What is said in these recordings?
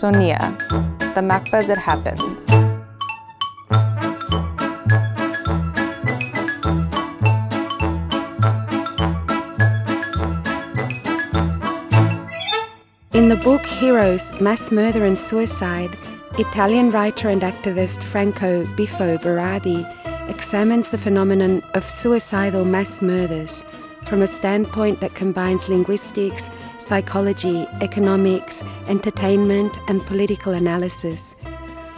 Sonia, The MACBA as It Happens. In the book Heroes Mass Murder and Suicide, Italian writer and activist Franco Bifo Berardi examines the phenomenon of suicidal mass murders from a standpoint that combines linguistics, psychology, economics, entertainment, and political analysis.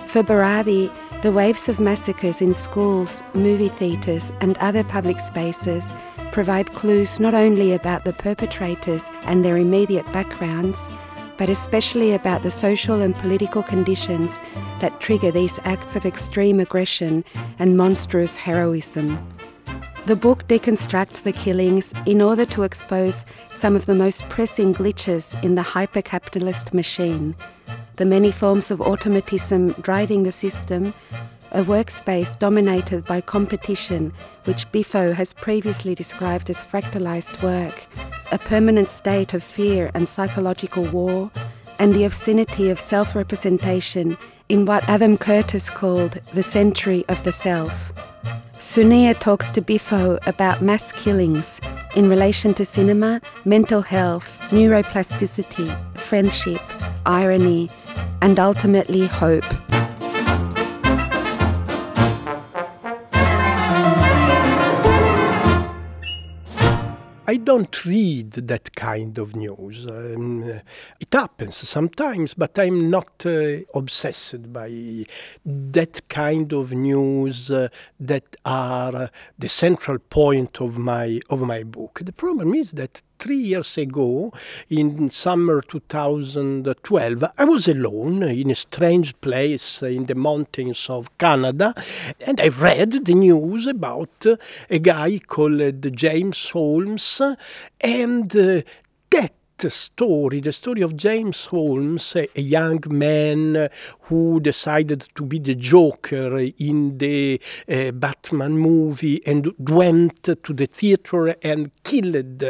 For Berardi, the waves of massacres in schools, movie theatres, and other public spaces provide clues not only about the perpetrators and their immediate backgrounds, but especially about the social and political conditions that trigger these acts of extreme aggression and monstrous heroism. The book deconstructs the killings in order to expose some of the most pressing glitches in the hyper capitalist machine, the many forms of automatism driving the system, a workspace dominated by competition, which Bifo has previously described as fractalized work, a permanent state of fear and psychological war, and the obscenity of self representation in what Adam Curtis called the century of the self. Sonia talks to Bifo about mass killings in relation to cinema, mental health, neuroplasticity, friendship, irony, and ultimately hope. I don't read that kind of news. Um, it happens sometimes, but I'm not uh, obsessed by that kind of news uh, that are the central point of my of my book. The problem is that three years ago, in summer 2012, I was alone in a strange place in the mountains of Canada, and I read the news about a guy called James Holmes, and uh, that story, the story of James Holmes, a young man who decided to be the Joker in the uh, Batman movie and went to the theater and killed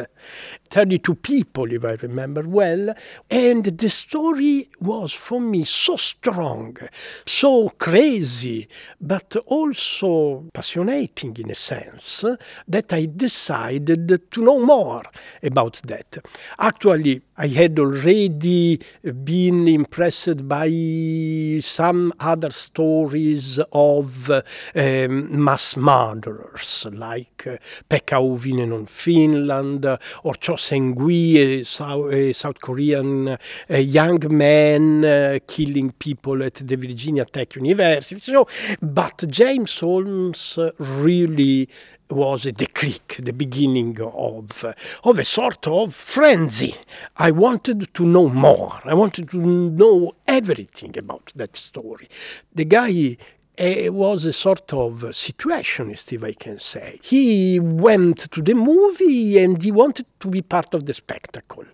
32 people, if I remember well. And the story was for me so strong, so crazy, but also passionating in a sense, that I decided to know more about that. Actually, I had already been impressed by some other stories of um, mass murderers, like uh, Pekka Auvinen in Finland, uh, or Cho Seung-hui, a South, a South Korean a young man uh, killing people at the Virginia Tech University. So, but James Holmes really was the click, the beginning of, of a sort of frenzy. I wanted to know more. I wanted to know everything about that story. The guy uh, was a sort of situationist, if I can say. He went to the movie and he wanted to be part of the spectacle.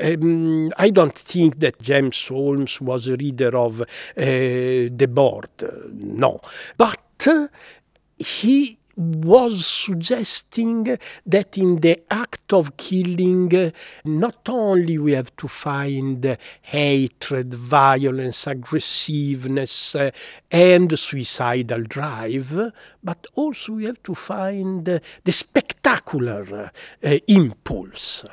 Um, I don't think that James Holmes was a reader of uh, Debord, no. But uh, he was suggesting that in the act of killing, not only we have to find hatred, violence, aggressiveness, uh, and suicidal drive, but also we have to find the spectacular uh, impulse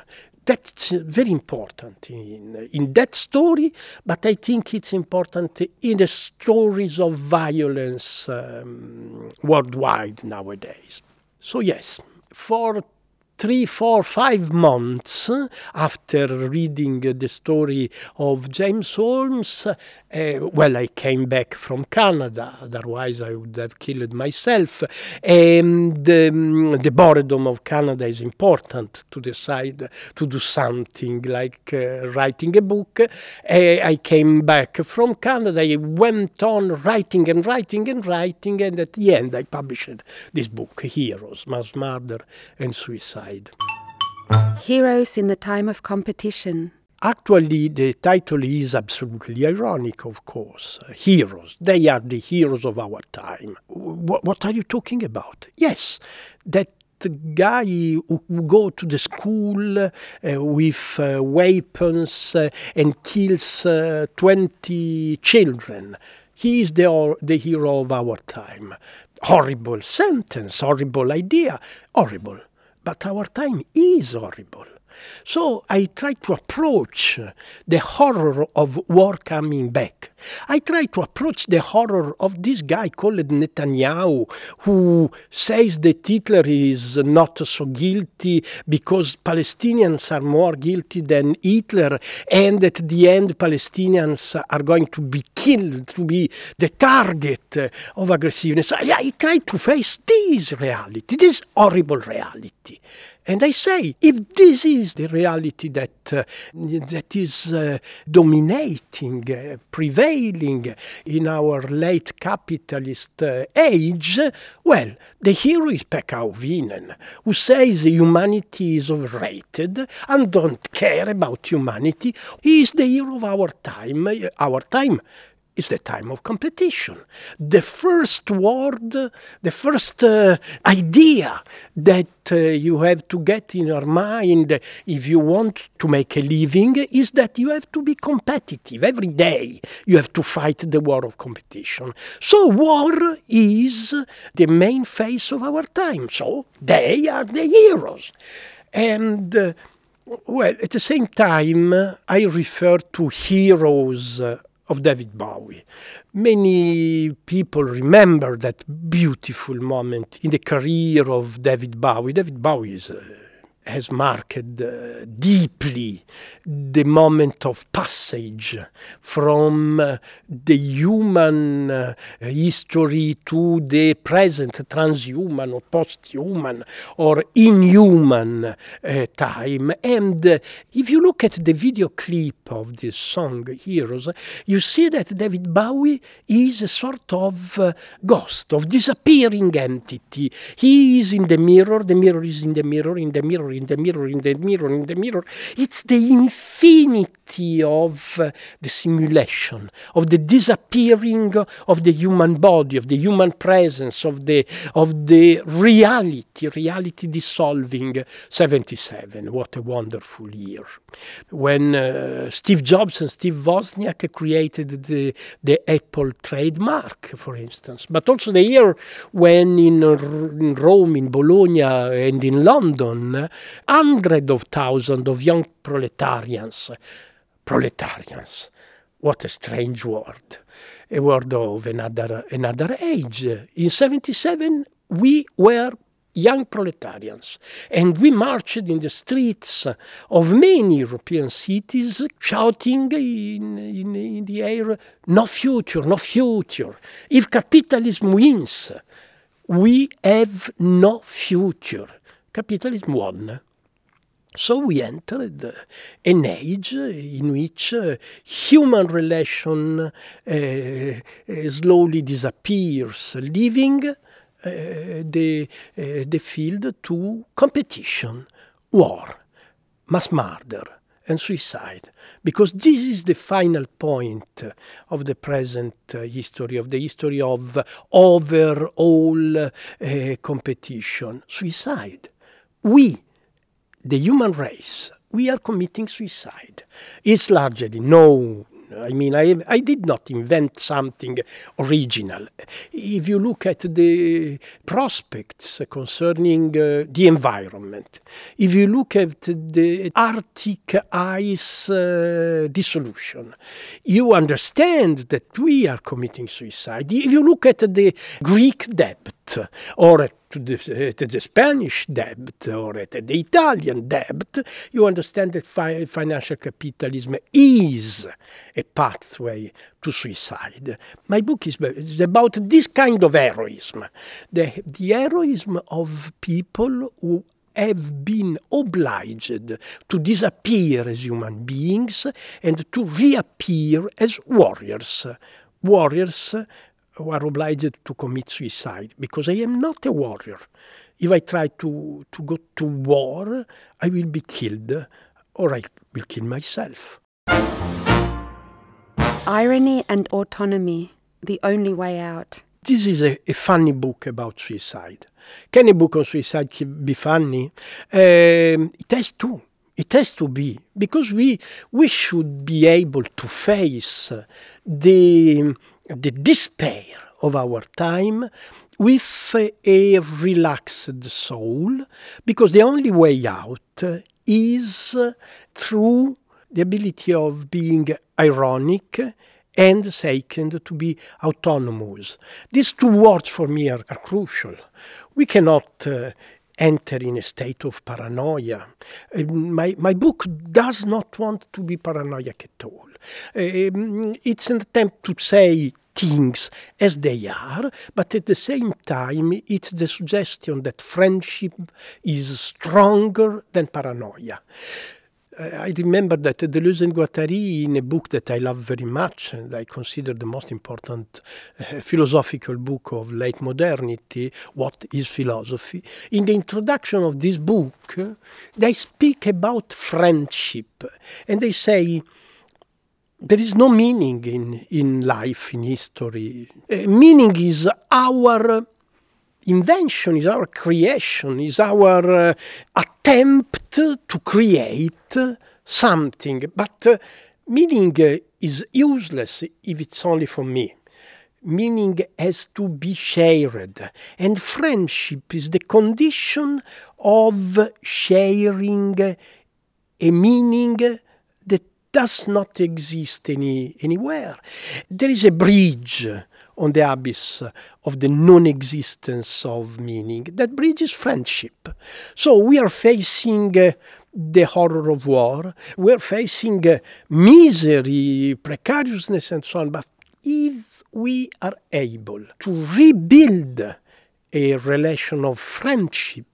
that's very important in, in that story, but I think it's important in the stories of violence um, worldwide nowadays. So, yes, for three, four, five months after reading the story of James Holmes, uh, well, I came back from Canada, otherwise I would have killed myself. And um, the boredom of Canada is important to decide to do something like uh, writing a book. Uh, I came back from Canada, I went on writing and writing and writing, and at the end I published this book, Heroes, Mass Murder and Suicide. Heroes in the Time of Competition. Actually, the title is absolutely ironic, of course. Uh, heroes. They are the heroes of our time. W- what are you talking about? Yes, that guy who go to the school uh, with uh, weapons uh, and kills uh, 20 children. He is the, the hero of our time. Horrible sentence, horrible idea, horrible. But our time is horrible. So I try to approach the horror of war coming back. I try to approach the horror of this guy called Netanyahu, who says that Hitler is not so guilty because Palestinians are more guilty than Hitler, and at the end, Palestinians are going to be killed, to be the target of aggressiveness. I, I try to face this reality, this horrible reality. And I say, if this is the reality that, uh, that is uh, dominating, uh, prevailing in our late capitalist uh, age, well, the hero is Pekka Auvinen, who says humanity is overrated and don't care about humanity. He is the hero of our time, our time is the time of competition. The first word, the first uh, idea that uh, you have to get in your mind if you want to make a living is that you have to be competitive. Every day you have to fight the war of competition. So, war is the main face of our time. So, they are the heroes. And uh, well, at the same time, I refer to heroes of David Bowie. Many people remember that beautiful moment in the career of David Bowie. David Bowie is, has marked uh, deeply the moment of passage from uh, the human uh, history to the present transhuman or post-human or inhuman uh, time. And uh, if you look at the video clip of this song, Heroes, you see that David Bowie is a sort of uh, ghost, of disappearing entity. He is in the mirror, the mirror is in the mirror, in the mirror, in the mirror, in the mirror, in the mirror. It's the infinity of uh, the simulation, of the disappearing of the human body, of the human presence, of the, of the reality, reality dissolving. 77, what a wonderful year. When uh, Steve Jobs and Steve Wozniak created the, the Apple trademark, for instance, but also the year when in, in Rome, in Bologna, and in London, hundreds of thousands of young proletarians, proletarians, what a strange word, a word of another, another age. In 77, we were young proletarians. And we marched in the streets of many European cities shouting in, in, in, the air, no future, no future. If capitalism wins, we have no future. Capitalism won. So we entered an age in which uh, human relation uh, uh, slowly disappears, leaving the, the field to competition, war, mass murder, and suicide, because this is the final point of the present history, of the history of overall uh, competition suicide. We, the human race, we are committing suicide. It's largely no I mean, I, I did not invent something original. If you look at the prospects concerning uh, the environment, if you look at the Arctic ice uh, dissolution, you understand that we are committing suicide. If you look at the Greek debt or to the, uh, to the Spanish debt or at the Italian debt, you understand that fi financial capitalism is a pathway to suicide. My book is, is about this kind of heroism, the, the heroism of people who have been obliged to disappear as human beings and to reappear as warriors. Warriors who are obliged to commit suicide because I am not a warrior. If I try to, to go to war, I will be killed or I will kill myself. Irony and autonomy, the only way out. This is a, a, funny book about suicide. Can a book on suicide be funny? Um, it has to. It has to be because we we should be able to face the the despair of our time with a relaxed soul because the only way out is through the ability of being ironic and second to be autonomous. These two words for me are, are crucial. We cannot uh, enter in a state of paranoia. Uh, my, my book does not want to be paranoiac at all. Um, it's an attempt to say things as they are, but at the same time, it's the suggestion that friendship is stronger than paranoia. I remember that Deleuze and Guattari, in a book that I love very much, and I consider the most important uh, philosophical book of late modernity, What is Philosophy? In the introduction of this book, they speak about friendship, and they say, there is no meaning in, in life, in history. Uh, meaning is our invention, is our creation, is our uh, attempt to create something. But uh, meaning uh, is useless if it's only for me. Meaning has to be shared. And friendship is the condition of sharing a meaning does not exist any, anywhere. There is a bridge on the abyss of the non-existence of meaning. That bridge is friendship. So we are facing uh, the horror of war, we're facing uh, misery, precariousness, and so on. But if we are able to rebuild a relation of friendship,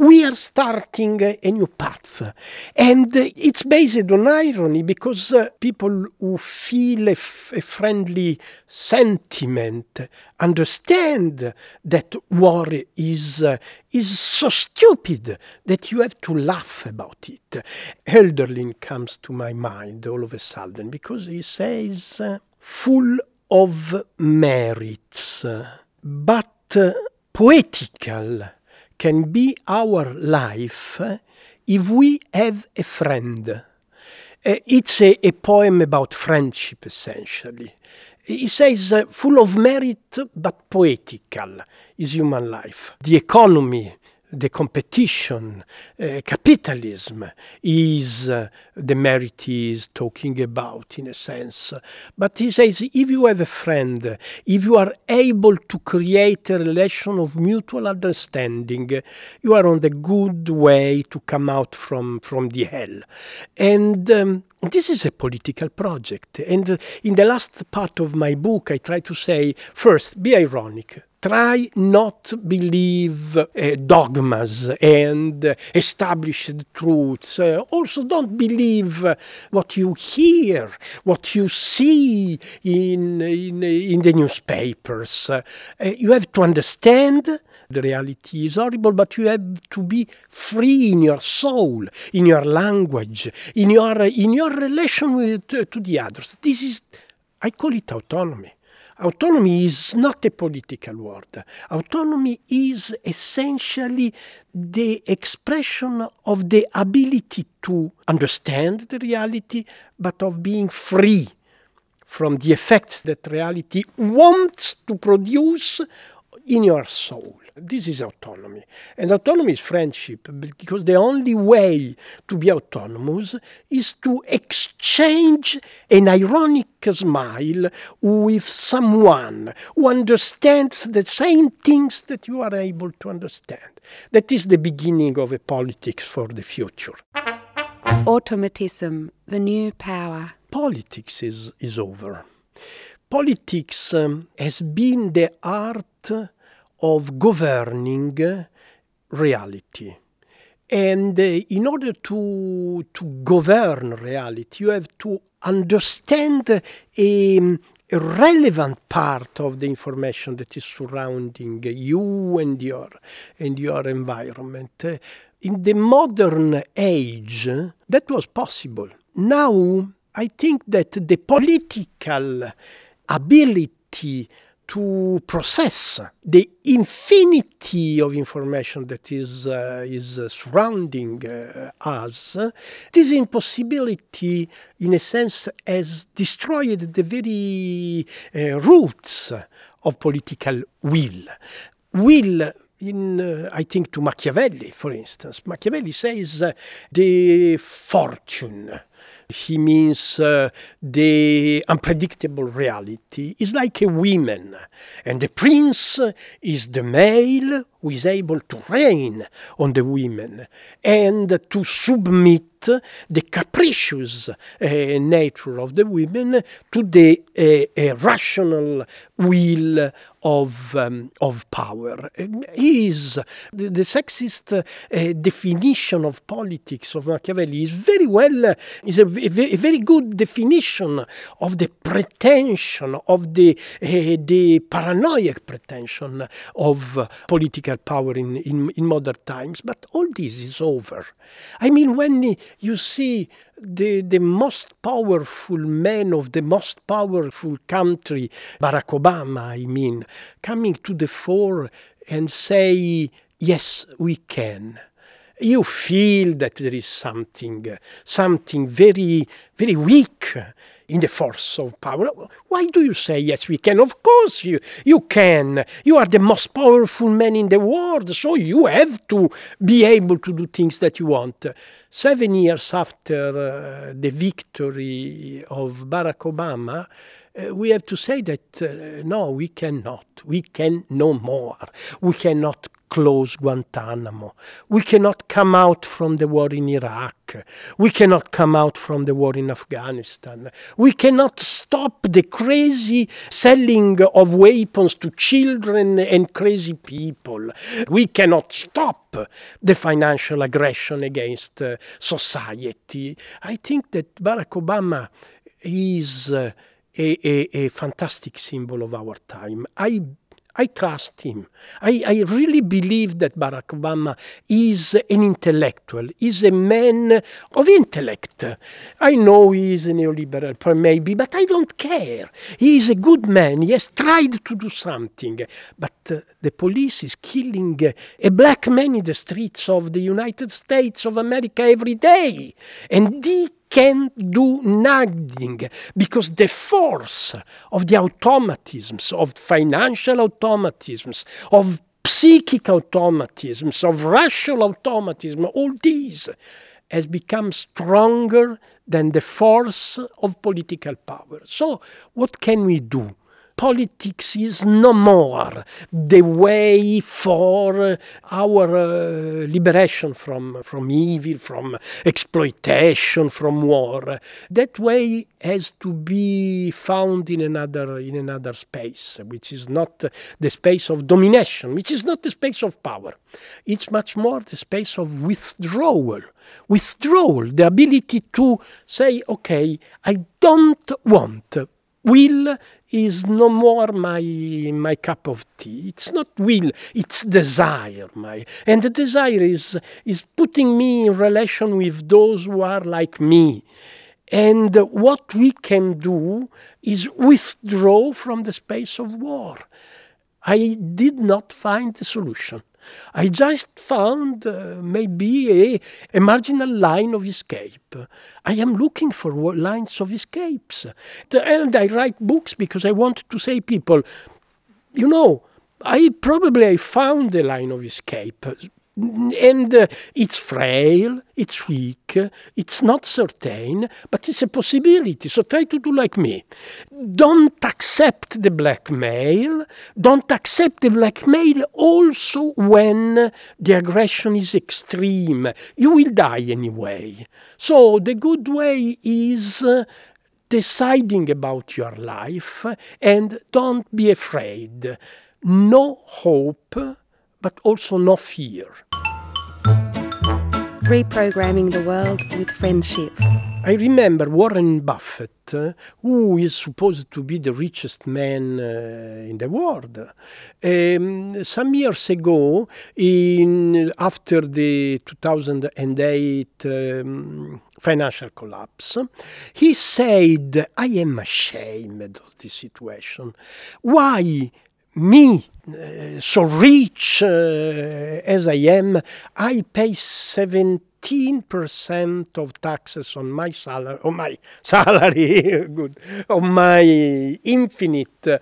we are starting a new path. And it's based on irony because uh, people who feel a, friendly sentiment understand that war is, uh, is so stupid that you have to laugh about it. Hölderlin comes to my mind all of a sudden because he says, uh, full of merits, but poetical can be our life if we have a friend. Uh, it's a, a, poem about friendship, essentially. He says, uh, full of merit but poetical is human life. The economy the competition, uh, capitalism is uh, the merit he is talking about in a sense. But he says if you have a friend, if you are able to create a relation of mutual understanding, you are on the good way to come out from, from the hell. And um, this is a political project. And in the last part of my book, I try to say first, be ironic try not believe uh, dogmas and uh, established truths. Uh, also, don't believe what you hear, what you see in in, in the newspapers. Uh, you have to understand the reality is horrible, but you have to be free in your soul, in your language, in your in your relation with, to the others. This is, I call it autonomy. Autonomy is not a political word. Autonomy is essentially the expression of the ability to understand the reality, but of being free from the effects that reality wants to produce in your soul. This is autonomy. And autonomy is friendship because the only way to be autonomous is to exchange an ironic smile with someone who understands the same things that you are able to understand. That is the beginning of a politics for the future. Automatism, the new power. Politics is, is over. Politics um, has been the art of governing reality. And uh, in order to, to govern reality, you have to understand a, a relevant part of the information that is surrounding you and your, and your environment. In the modern age, that was possible. Now, I think that the political ability to process the infinity of information that is, uh, is uh, surrounding uh, us, this impossibility, in a sense, has destroyed the very uh, roots of political will. Will in, uh, I think, to Machiavelli, for instance. Machiavelli says uh, the fortune he means uh, the unpredictable reality is like a woman, and the prince is the male who is able to reign on the women and to submit the capricious uh, nature of the women to the uh, rational will of um, of power. Is the, the sexist uh, definition of politics of Machiavelli is very well is a, a, very good definition of the pretension of the uh, the paranoid pretension of political power in, in in modern times. But all this is over. I mean, when you see the, the most powerful man of the most powerful country, Barack Obama, I mean, coming to the fore and say, yes, we can. You feel that there is something, something very, very weak in the force of power. Why do you say yes, we can? Of course you, you can. You are the most powerful man in the world, so you have to be able to do things that you want. Seven years after uh, the victory of Barack Obama, uh, we have to say that uh, no, we cannot. We can no more. We cannot close Guantanamo. We cannot come out from the war in Iraq. We cannot come out from the war in Afghanistan. We cannot stop the crazy selling of weapons to children and crazy people. We cannot stop the financial aggression against uh, society. I think that Barack Obama is uh, a, a, a fantastic symbol of our time. I I trust him. I, I, really believe that Barack Obama is an intellectual, is a man of intellect. I know he is a neoliberal, maybe, but I don't care. He is a good man. He has tried to do something. But uh, the police is killing a black man in the streets of the United States of America every day. And he can do nothing because the force of the automatisms, of financial automatisms, of psychic automatisms, of rational automatism, all these has become stronger than the force of political power. So, what can we do? Politics is no more the way for our uh, liberation from, from evil, from exploitation, from war. That way has to be found in another, in another space, which is not the space of domination, which is not the space of power. It's much more the space of withdrawal. Withdrawal, the ability to say, okay, I don't want will is no more my my cup of tea. It's not will it's desire my. And the desire is is putting me in relation with those who are like me. And what we can do is withdraw from the space of war. I did not find the solution I just found uh, maybe a, a, marginal line of escape. I am looking for lines of escapes. And I write books because I want to say people, you know, I probably I found a line of escape and uh, it's frail, it's weak, it's not certain, but it's a possibility. So try to do like me. Don't accept the blackmail. Don't accept the blackmail also when the aggression is extreme. You will die anyway. So the good way is. Uh, deciding about your life and don't be afraid. No hope but also no fear. Reprogramming the world with friendship. I remember Warren Buffett, uh, who is supposed to be the richest man uh, in the world. Um, some years ago, in after the 2008 um, financial collapse, he said, "I am ashamed of this situation. Why?" Me, uh, so rich uh, as I am, I pay 70 15% of taxes on my salary, on my salary, good, on my infinite uh,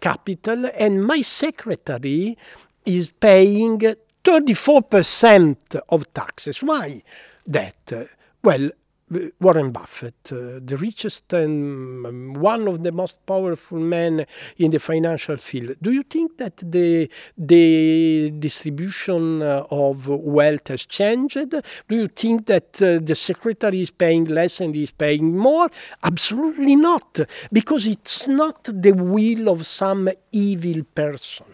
capital, and my secretary is paying 34% of taxes. Why that? Well, Warren Buffett, uh, the richest and um, one of the most powerful men in the financial field. Do you think that the the distribution uh, of wealth has changed? Do you think that uh, the secretary is paying less and is paying more? Absolutely not, because it's not the will of some evil person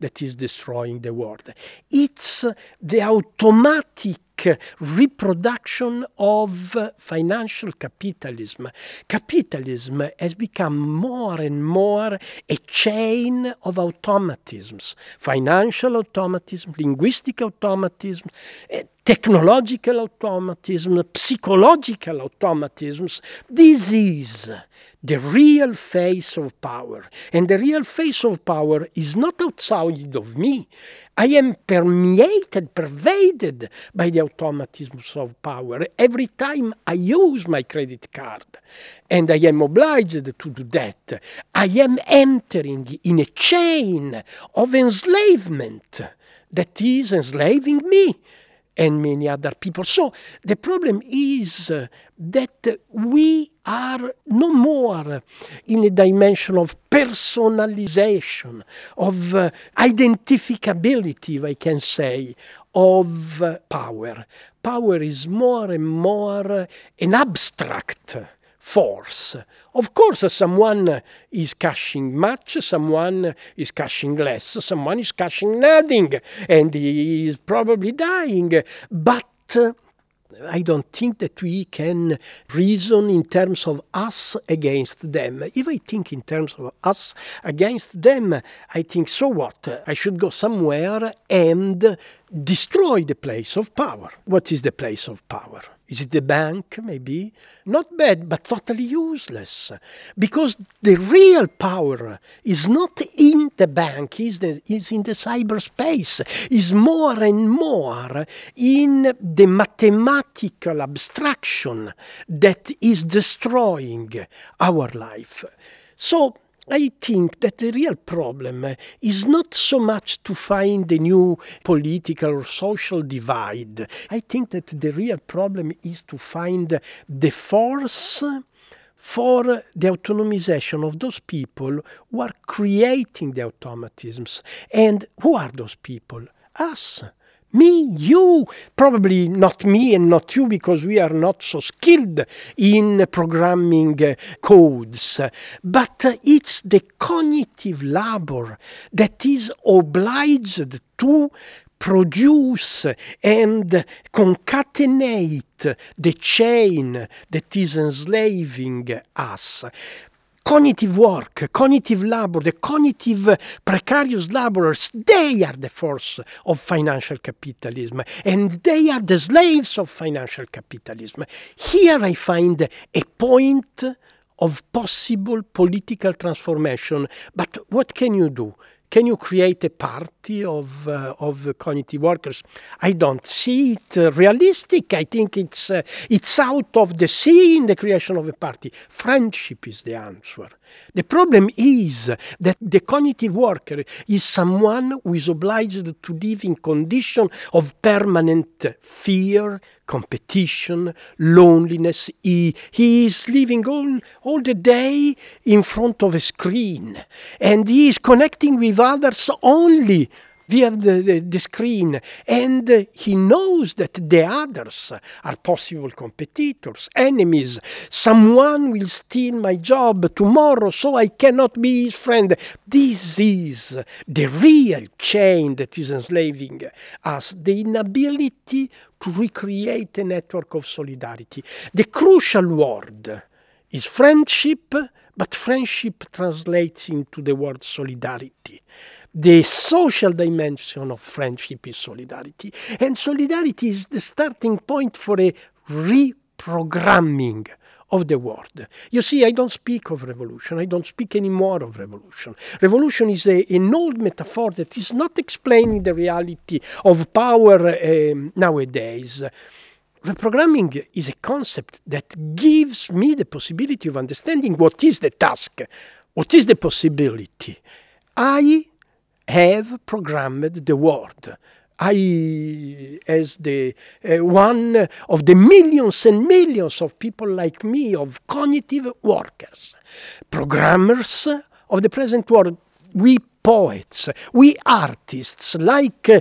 that is destroying the world. It's the automatic Uh, reproduction of uh, financial capitalism. Capitalism has become more and more a chain of automatisms financial automatism, linguistic automatism, technological automatism, psychological automatisms. This is the real face of power. And the real face of power is not outside of me. I am permeated, pervaded by the automatisms of power. Every time I use my credit card, and I am obliged to do that, I am entering in a chain of enslavement that is enslaving me and many other people. So the problem is that we are no more in a dimension of personalization, of uh, identificability, if I can say, of uh, power. Power is more and more an abstract force. Of course, someone is cashing much, someone is cashing less, someone is cashing nothing, and he is probably dying. But uh, I don't think that we can reason in terms of us against them. If I think in terms of us against them, I think, so what? I should go somewhere and destroy the place of power. What is the place of power? Is it the bank, maybe? Not bad, but totally useless. Because the real power is not in the bank, is, the, is in the cyberspace, is more and more in the mathematical abstraction that is destroying our life. So I think that the real problem is not so much to find a new political or social divide. I think that the real problem is to find the force for the autonomization of those people who are creating the automatisms. And who are those people? Us. Me, you, probably not me and not you because we are not so skilled in programming uh, codes, but uh, it's the cognitive labor that is obliged to produce and concatenate the chain that is enslaving us cognitive work, cognitive labor, the cognitive precarious laborers, they are the force of financial capitalism and they are the slaves of financial capitalism. Here I find a point of possible political transformation, but what can you do? Can you create a party of, uh, of cognitive workers? I don't see it uh, realistic. I think it's, uh, it's out of the scene, the creation of a party. Friendship is the answer. The problem is that the cognitive worker is someone who is obliged to live in condition of permanent fear, competition, loneliness. He, he is living all, all the day in front of a screen and he is connecting with others only via the, the, the screen, and he knows that the others are possible competitors, enemies. Someone will steal my job tomorrow, so I cannot be his friend. This is the real chain that is enslaving us, the inability to recreate a network of solidarity. The crucial word is friendship, but friendship translates into the word solidarity. The social dimension of friendship is solidarity, and solidarity is the starting point for a reprogramming of the world. You see, I don't speak of revolution. I don't speak anymore of revolution. Revolution is a, an old metaphor that is not explaining the reality of power um, nowadays. Reprogramming is a concept that gives me the possibility of understanding what is the task, what is the possibility. I have programmed the world. I, as the uh, one of the millions and millions of people like me, of cognitive workers, programmers of the present world, we poets, we artists, like uh,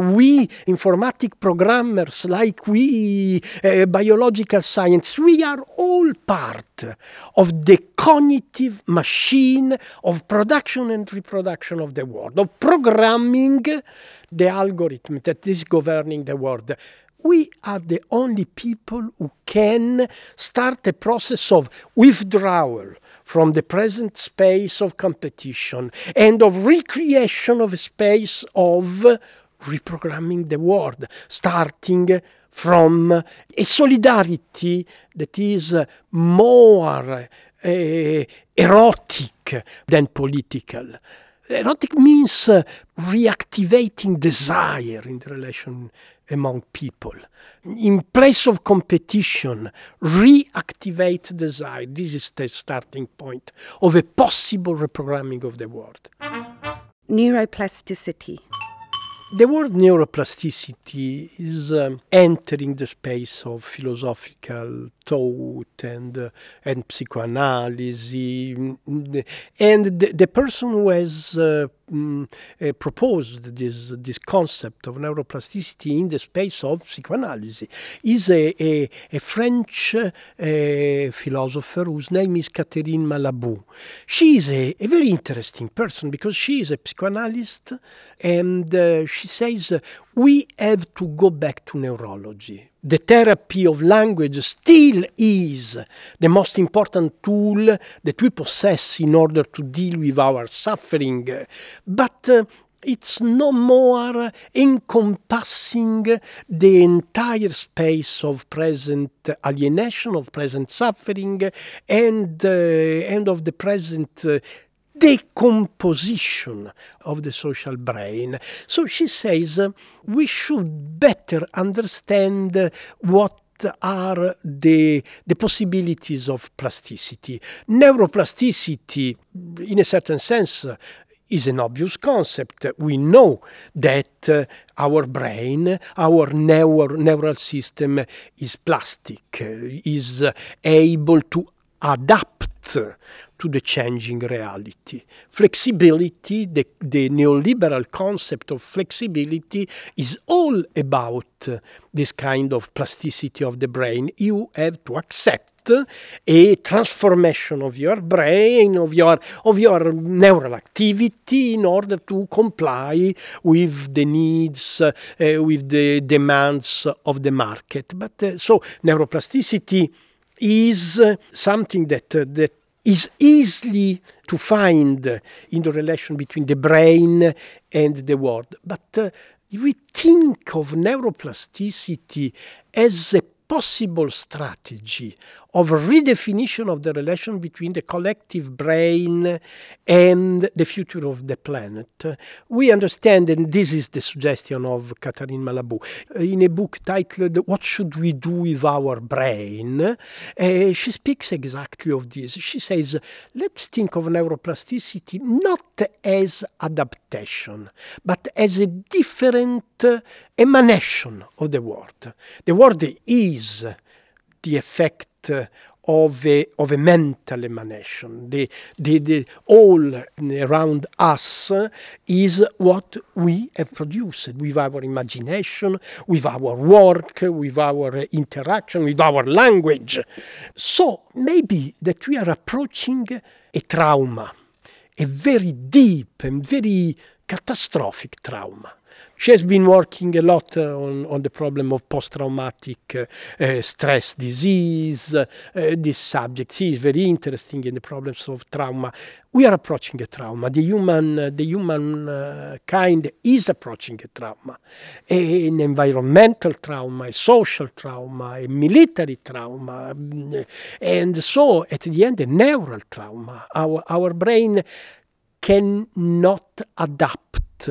we informatic programmers, like we uh, biological science, we are all part of the cognitive machine of production and reproduction of the world, of programming the algorithm that is governing the world. We are the only people who can start a process of withdrawal from the present space of competition and of recreation of a space of reprogramming the world, starting from a solidarity that is more uh, erotic than political. Erotic means uh, reactivating desire in the relation among people. In place of competition, reactivate desire. This is the starting point of a possible reprogramming of the world. Neuroplasticity. The word neuroplasticity is um, entering the space of philosophical thought and uh, and psychoanalysis, and the, the person who has uh, mm, uh, proposed this this concept of neuroplasticity in the space of psychoanalysis is a, a, a French uh, philosopher whose name is Catherine Malabou. She is a, a, very interesting person because she is a psychoanalyst and uh, she says we have to go back to neurology the therapy of language still is the most important tool that we possess in order to deal with our suffering. But uh, it's no more encompassing the entire space of present alienation, of present suffering, and, uh, and of the present uh, decomposition of the social brain. So she says uh, we should better understand uh, what are the, the possibilities of plasticity. Neuroplasticity, in a certain sense, uh, is an obvious concept. We know that uh, our brain, our neur- neural system is plastic, is able to adapt to the changing reality. Flexibility, the, the neoliberal concept of flexibility, is all about this kind of plasticity of the brain. You have to accept a transformation of your brain, of your, of your neural activity in order to comply with the needs, uh, with the demands of the market. But uh, so neuroplasticity is uh, something that, uh, that is easily to find in the relation between the brain and the world. But uh, if we think of neuroplasticity as a possible strategy of redefinition of the relation between the collective brain and the future of the planet. We understand, and this is the suggestion of Catherine Malabou, in a book titled What Should We Do with Our Brain? Uh, she speaks exactly of this. She says, let's think of neuroplasticity not as adaptation, but as a different emanation of the world. The world is the effect of a, of a mental emanation. The, the, the all around us is what we have produced with our imagination, with our work, with our interaction, with our language. So maybe that we are approaching a trauma, a very deep and very catastrophic trauma. She has been working a lot uh, on, on the problem of post-traumatic uh, uh, stress disease. This subject, is very interesting in the problems of trauma. We are approaching a trauma. The human, the human kind is approaching a trauma, an environmental trauma, a social trauma, a military trauma, mm, and so at the end, a neural trauma. Our our brain cannot adapt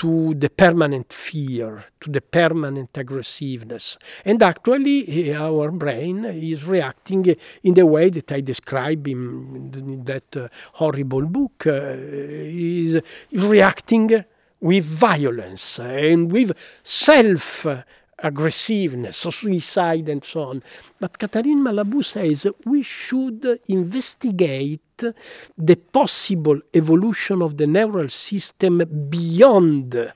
to the permanent fear, to the permanent aggressiveness. And actually, eh, our brain is reacting in the way that I describe in, that uh, horrible book, is, is reacting with violence and with self aggressiveness, suicide, and so on. But Catherine Malabou says we should investigate the possible evolution of the neural system beyond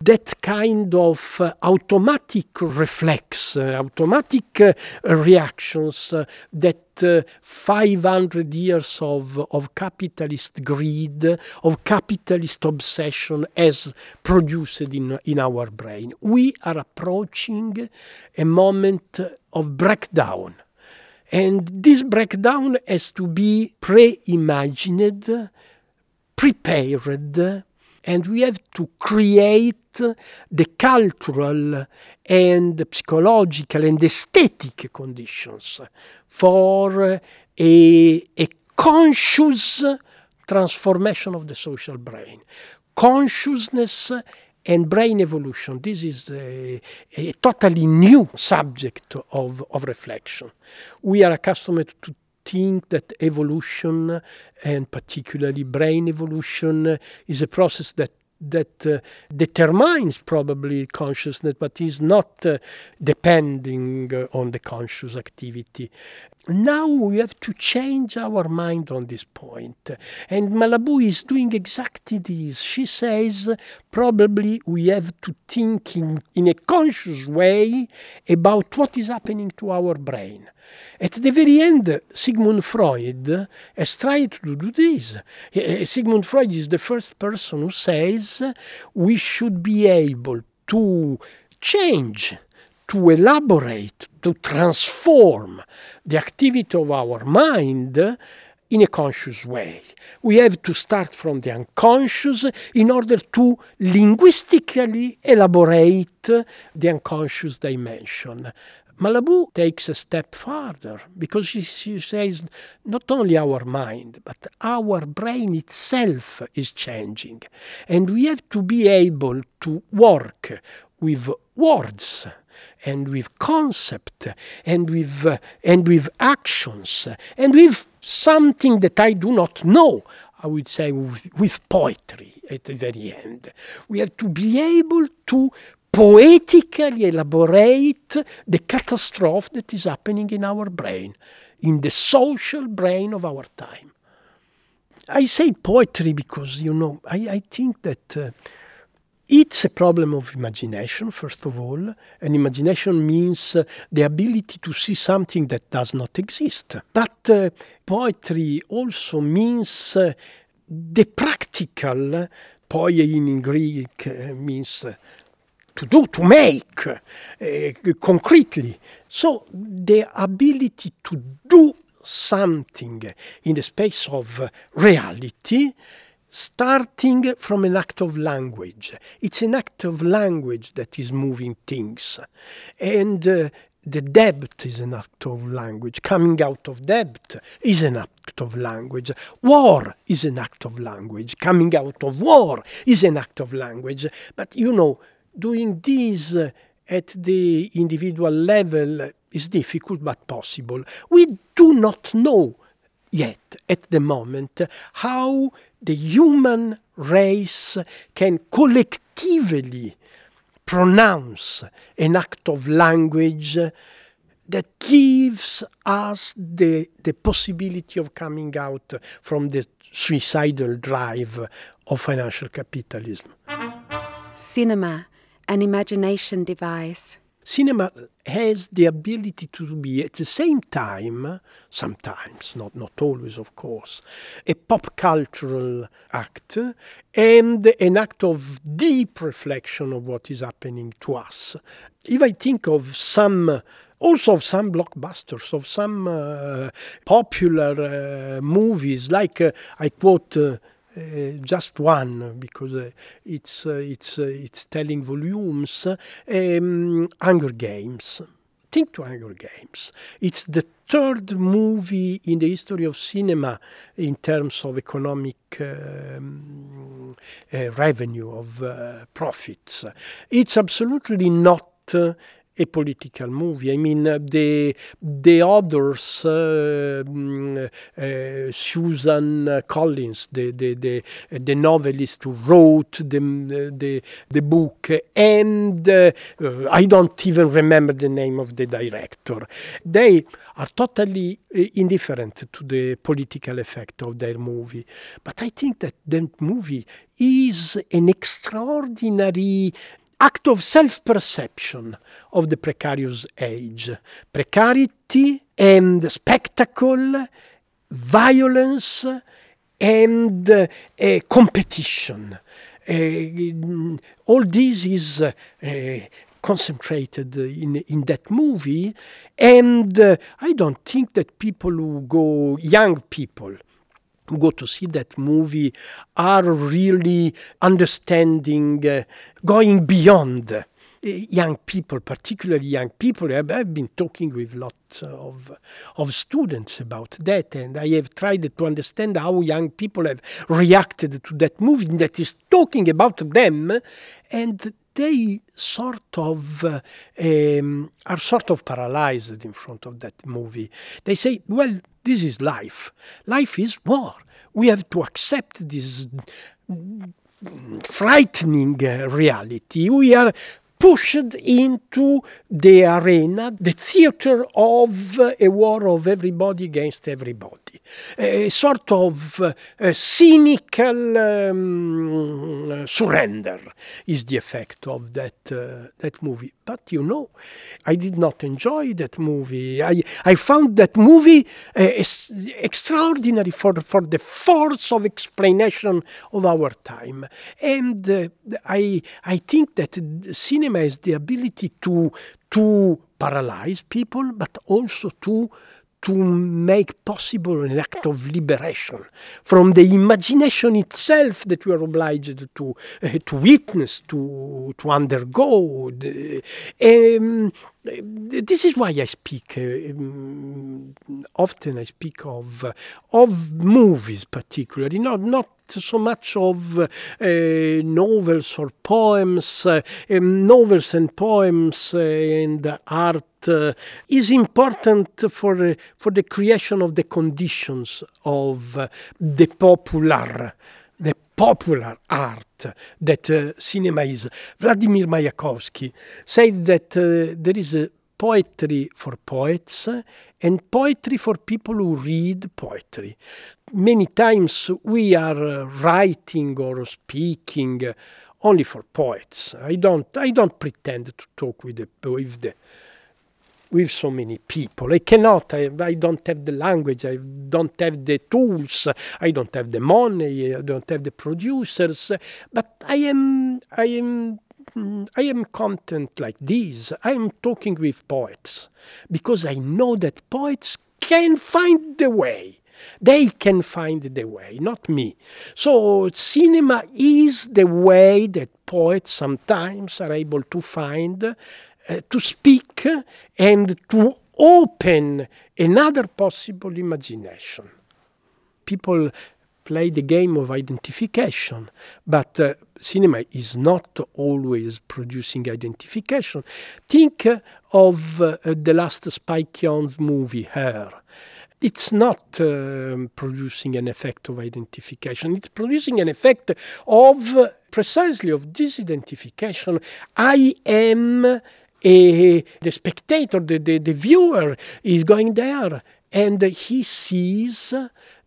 that kind of uh, automatic reflex, uh, automatic uh, reactions that uh, 500 years of, of capitalist greed, of capitalist obsession has produced in, in our brain. We are approaching a moment of breakdown. And this breakdown has to be pre-imagined, prepared, and we have to create the cultural and psychological and aesthetic conditions for a, a conscious transformation of the social brain. Consciousness and brain evolution. This is a, a totally new subject of, of reflection. We are accustomed to think that evolution, and particularly brain evolution, is a process that that uh, determines probably consciousness, but is not uh, depending uh, on the conscious activity. Now we have to change our mind on this point. And Malabou is doing exactly this. She says probably we have to think in, in a conscious way about what is happening to our brain. At the very end, Sigmund Freud has tried to do this. Sigmund Freud is the first person who says we should be able to change, to elaborate, to transform the activity of our mind in a conscious way. We have to start from the unconscious in order to linguistically elaborate the unconscious dimension. Malabou takes a step further because she, she, says not only our mind, but our brain itself is changing. And we have to be able to work with words and with concept and with, uh, and with actions and with something that I do not know. I would say with, with poetry at the very end. We have to be able to poetically elaborate the catastrophe that is happening in our brain, in the social brain of our time. I say poetry because, you know, I, I think that uh, it's a problem of imagination, first of all, and imagination means uh, the ability to see something that does not exist. But uh, poetry also means uh, the practical, poiein in Greek uh, means uh, to do, to make uh, concretely. So the ability to do something in the space of reality starting from an act of language. It's an act of language that is moving things. And uh, the debt is an act of language. Coming out of debt is an act of language. War is an act of language. Coming out of war is an act of language. But you know, doing this at the individual level is difficult but possible. We do not know yet at the moment how the human race can collectively pronounce an act of language that gives us the, the possibility of coming out from the suicidal drive of financial capitalism. Cinema, an imagination device. Cinema has the ability to be at the same time, sometimes, not, not always, of course, a pop cultural act and an act of deep reflection of what is happening to us. If I think of some also of some blockbusters, of some uh, popular uh, movies, like uh, I quote uh, just one because uh, it's uh, it's it's telling volumes. Um, Hunger Games. Think to Hunger Games. It's the third movie in the history of cinema in terms of economic um, uh, revenue, of uh, profits. It's absolutely not uh, a political movie. I mean, the the authors, uh, mm, uh, Susan Collins, the the the, the novelist who wrote the the, the book, and uh, I don't even remember the name of the director. They are totally indifferent to the political effect of their movie, but I think that the movie is an extraordinary act of self-perception of the precarious age. Precarity and spectacle, violence and uh, competition. Uh, all this is uh, concentrated in, in that movie and uh, I don't think that people who go, young people, go to see that movie are really understanding, uh, going beyond uh, young people, particularly young people. I've, been talking with lots of, of students about that, and I have tried to understand how young people have reacted to that movie that is talking about them, and they sort of um, are sort of paralyzed in front of that movie. They say, well, this is life. Life is war. We have to accept this frightening uh, reality. We are pushed into the arena, the theater of a war of everybody against everybody. A sort of uh, a cynical um, surrender is the effect of that, uh, that movie. But you know, I did not enjoy that movie. I, I found that movie uh, extraordinary for, for the force of explanation of our time. And uh, I, I think that cinema cinema has the ability to to paralyze people, but also to to make possible an act of liberation from the imagination itself that we are obliged to uh, to witness, to to undergo. Um, this is why I speak um, often. I speak of of movies, particularly not not so much of uh, novels or poems, um, novels and poems uh, and art uh, is important for uh, for the creation of the conditions of uh, the popular the popular art that cinema is. Vladimir Mayakovsky said that there is a poetry for poets and poetry for people who read poetry. Many times we are uh, writing or speaking only for poets. I don't I don't pretend to talk with the with the with so many people. I cannot, I, I, don't have the language, I don't have the tools, I don't have the money, I don't have the producers, but I am, I am I am content like this. I am talking with poets because I know that poets can find the way. They can find the way, not me. So, cinema is the way that poets sometimes are able to find uh, to speak and to open another possible imagination. People play the game of identification. But uh, cinema is not always producing identification. Think uh, of uh, the last Spike Jonze movie, Her. It's not um, producing an effect of identification. It's producing an effect of precisely of disidentification. I am a, the spectator, the, the, the viewer is going there and he sees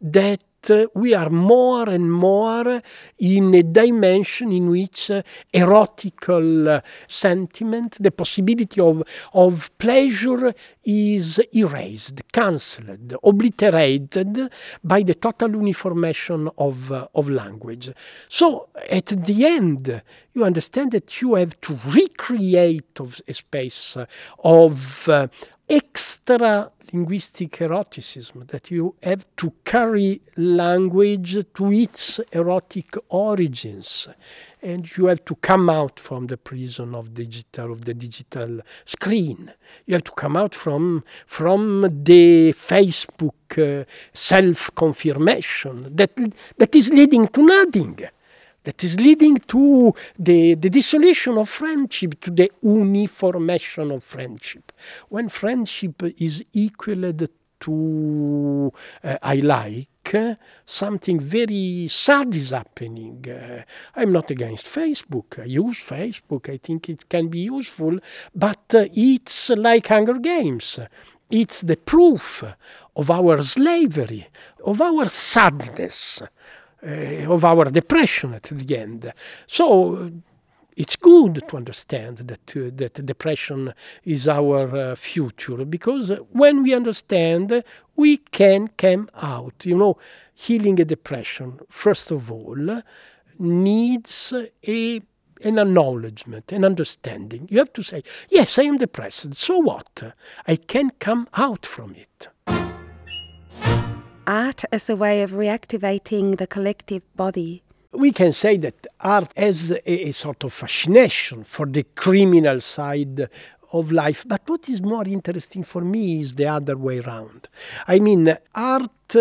that uh, we are more and more in a dimension in which uh, erotical uh, sentiment, the possibility of, of pleasure is erased, cancelled, obliterated by the total uniformation of, of language. So at the end, you understand that you have to recreate of a space of extra linguistic eroticism, that you have to carry language to its erotic origins. And you have to come out from the prison of digital of the digital screen. You have to come out from from the Facebook uh, self confirmation that that is leading to nothing that is leading to the, the dissolution of friendship, to the uniformation of friendship. When friendship is equaled to uh, I like, something very sad is happening. Uh, I'm not against Facebook. I use Facebook. I think it can be useful, but uh, it's like Hunger Games. It's the proof of our slavery, of our sadness of our depression at the end. So it's good to understand that uh, that depression is our uh, future because when we understand, we can come out. You know, healing a depression first of all needs a an acknowledgement, an understanding. You have to say, yes, I am depressed. So what? I can come out from it art as a way of reactivating the collective body. We can say that art has a, a sort of fascination for the criminal side of life. But what is more interesting for me is the other way around. I mean, art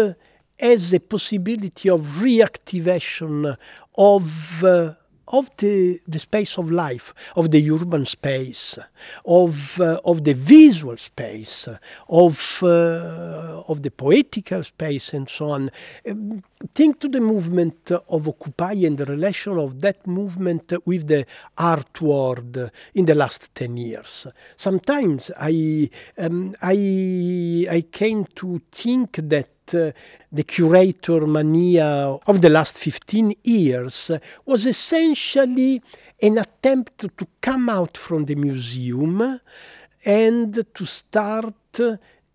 has a possibility of reactivation of uh, of the, the space of life, of the urban space, of, uh, of the visual space, of, uh, of the poetical space, and so on. Um, think to the movement of Occupy and the relation of that movement with the art world in the last 10 years. Sometimes I, um, I, I came to think that Uh, the curator mania of the last 15 years was essentially an attempt to come out from the museum and to start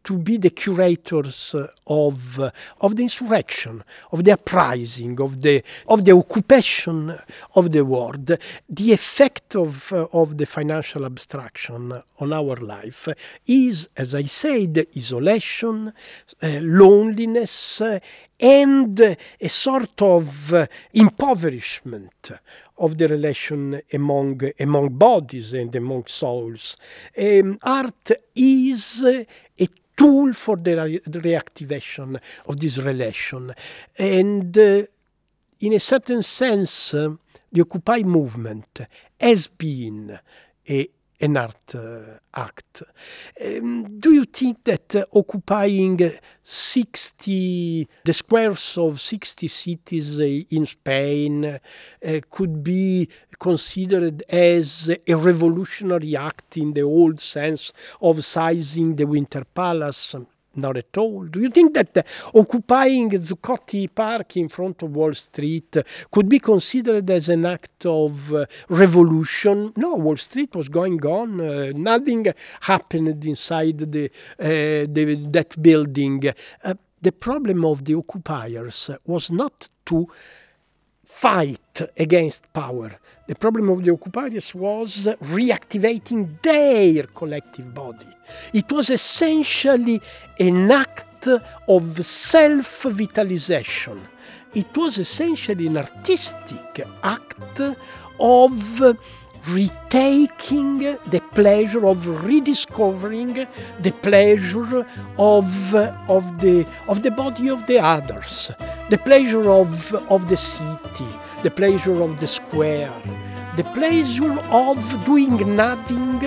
to be the curators of, of the insurrection, of the uprising, of the, of the occupation of the world. The effect of, of the financial abstraction on our life is, as I said, the isolation, uh, loneliness, uh, and a sort of uh, impoverishment of the relation among among bodies and among souls. Um, art is tool for the, re- reactivation of this relation. And uh, in a certain sense, uh, the Occupy movement has been a, an art uh, act. Um, do you think that uh, occupying 60, the squares of 60 cities uh, in Spain uh, could be considered as a revolutionary act in the old sense of sizing the Winter Palace? Not at all. Do you think that uh, occupying Zuccotti Park in front of Wall Street could be considered as an act of uh, revolution? No, Wall Street was going on. Uh, nothing happened inside the, the that building. the problem of the occupiers was not to fight against power. The problem of the occupiers was reactivating their collective body. It was essentially an act of self vitalization. It was essentially an artistic act of retaking the pleasure of rediscovering the pleasure of, of, the, of the body of the others, the pleasure of, of the city, the pleasure of the square, the pleasure of doing nothing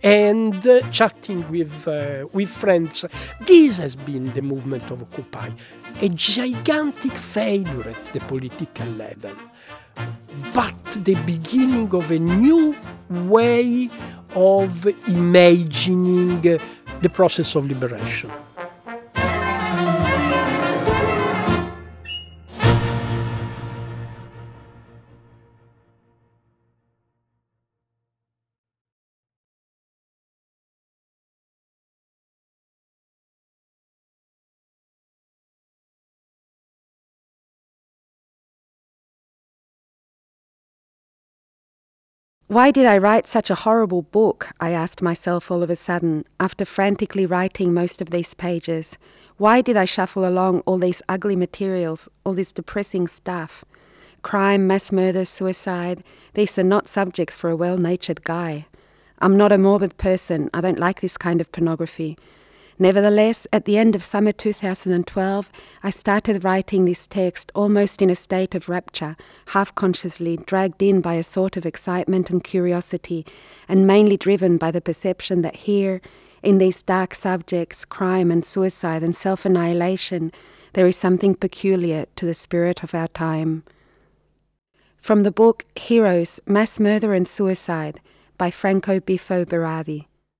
and uh, chatting with, uh, with friends. This has been the movement of Occupy, a gigantic failure at the political level but the beginning of a new way of imagining the process of liberation. Why did I write such a horrible book? I asked myself all of a sudden, after frantically writing most of these pages. Why did I shuffle along all these ugly materials, all this depressing stuff? Crime, mass murder, suicide, these are not subjects for a well natured guy. I'm not a morbid person, I don't like this kind of pornography. Nevertheless, at the end of summer 2012, I started writing this text almost in a state of rapture, half consciously, dragged in by a sort of excitement and curiosity, and mainly driven by the perception that here, in these dark subjects, crime and suicide and self annihilation, there is something peculiar to the spirit of our time. From the book Heroes Mass Murder and Suicide by Franco Bifo Berardi.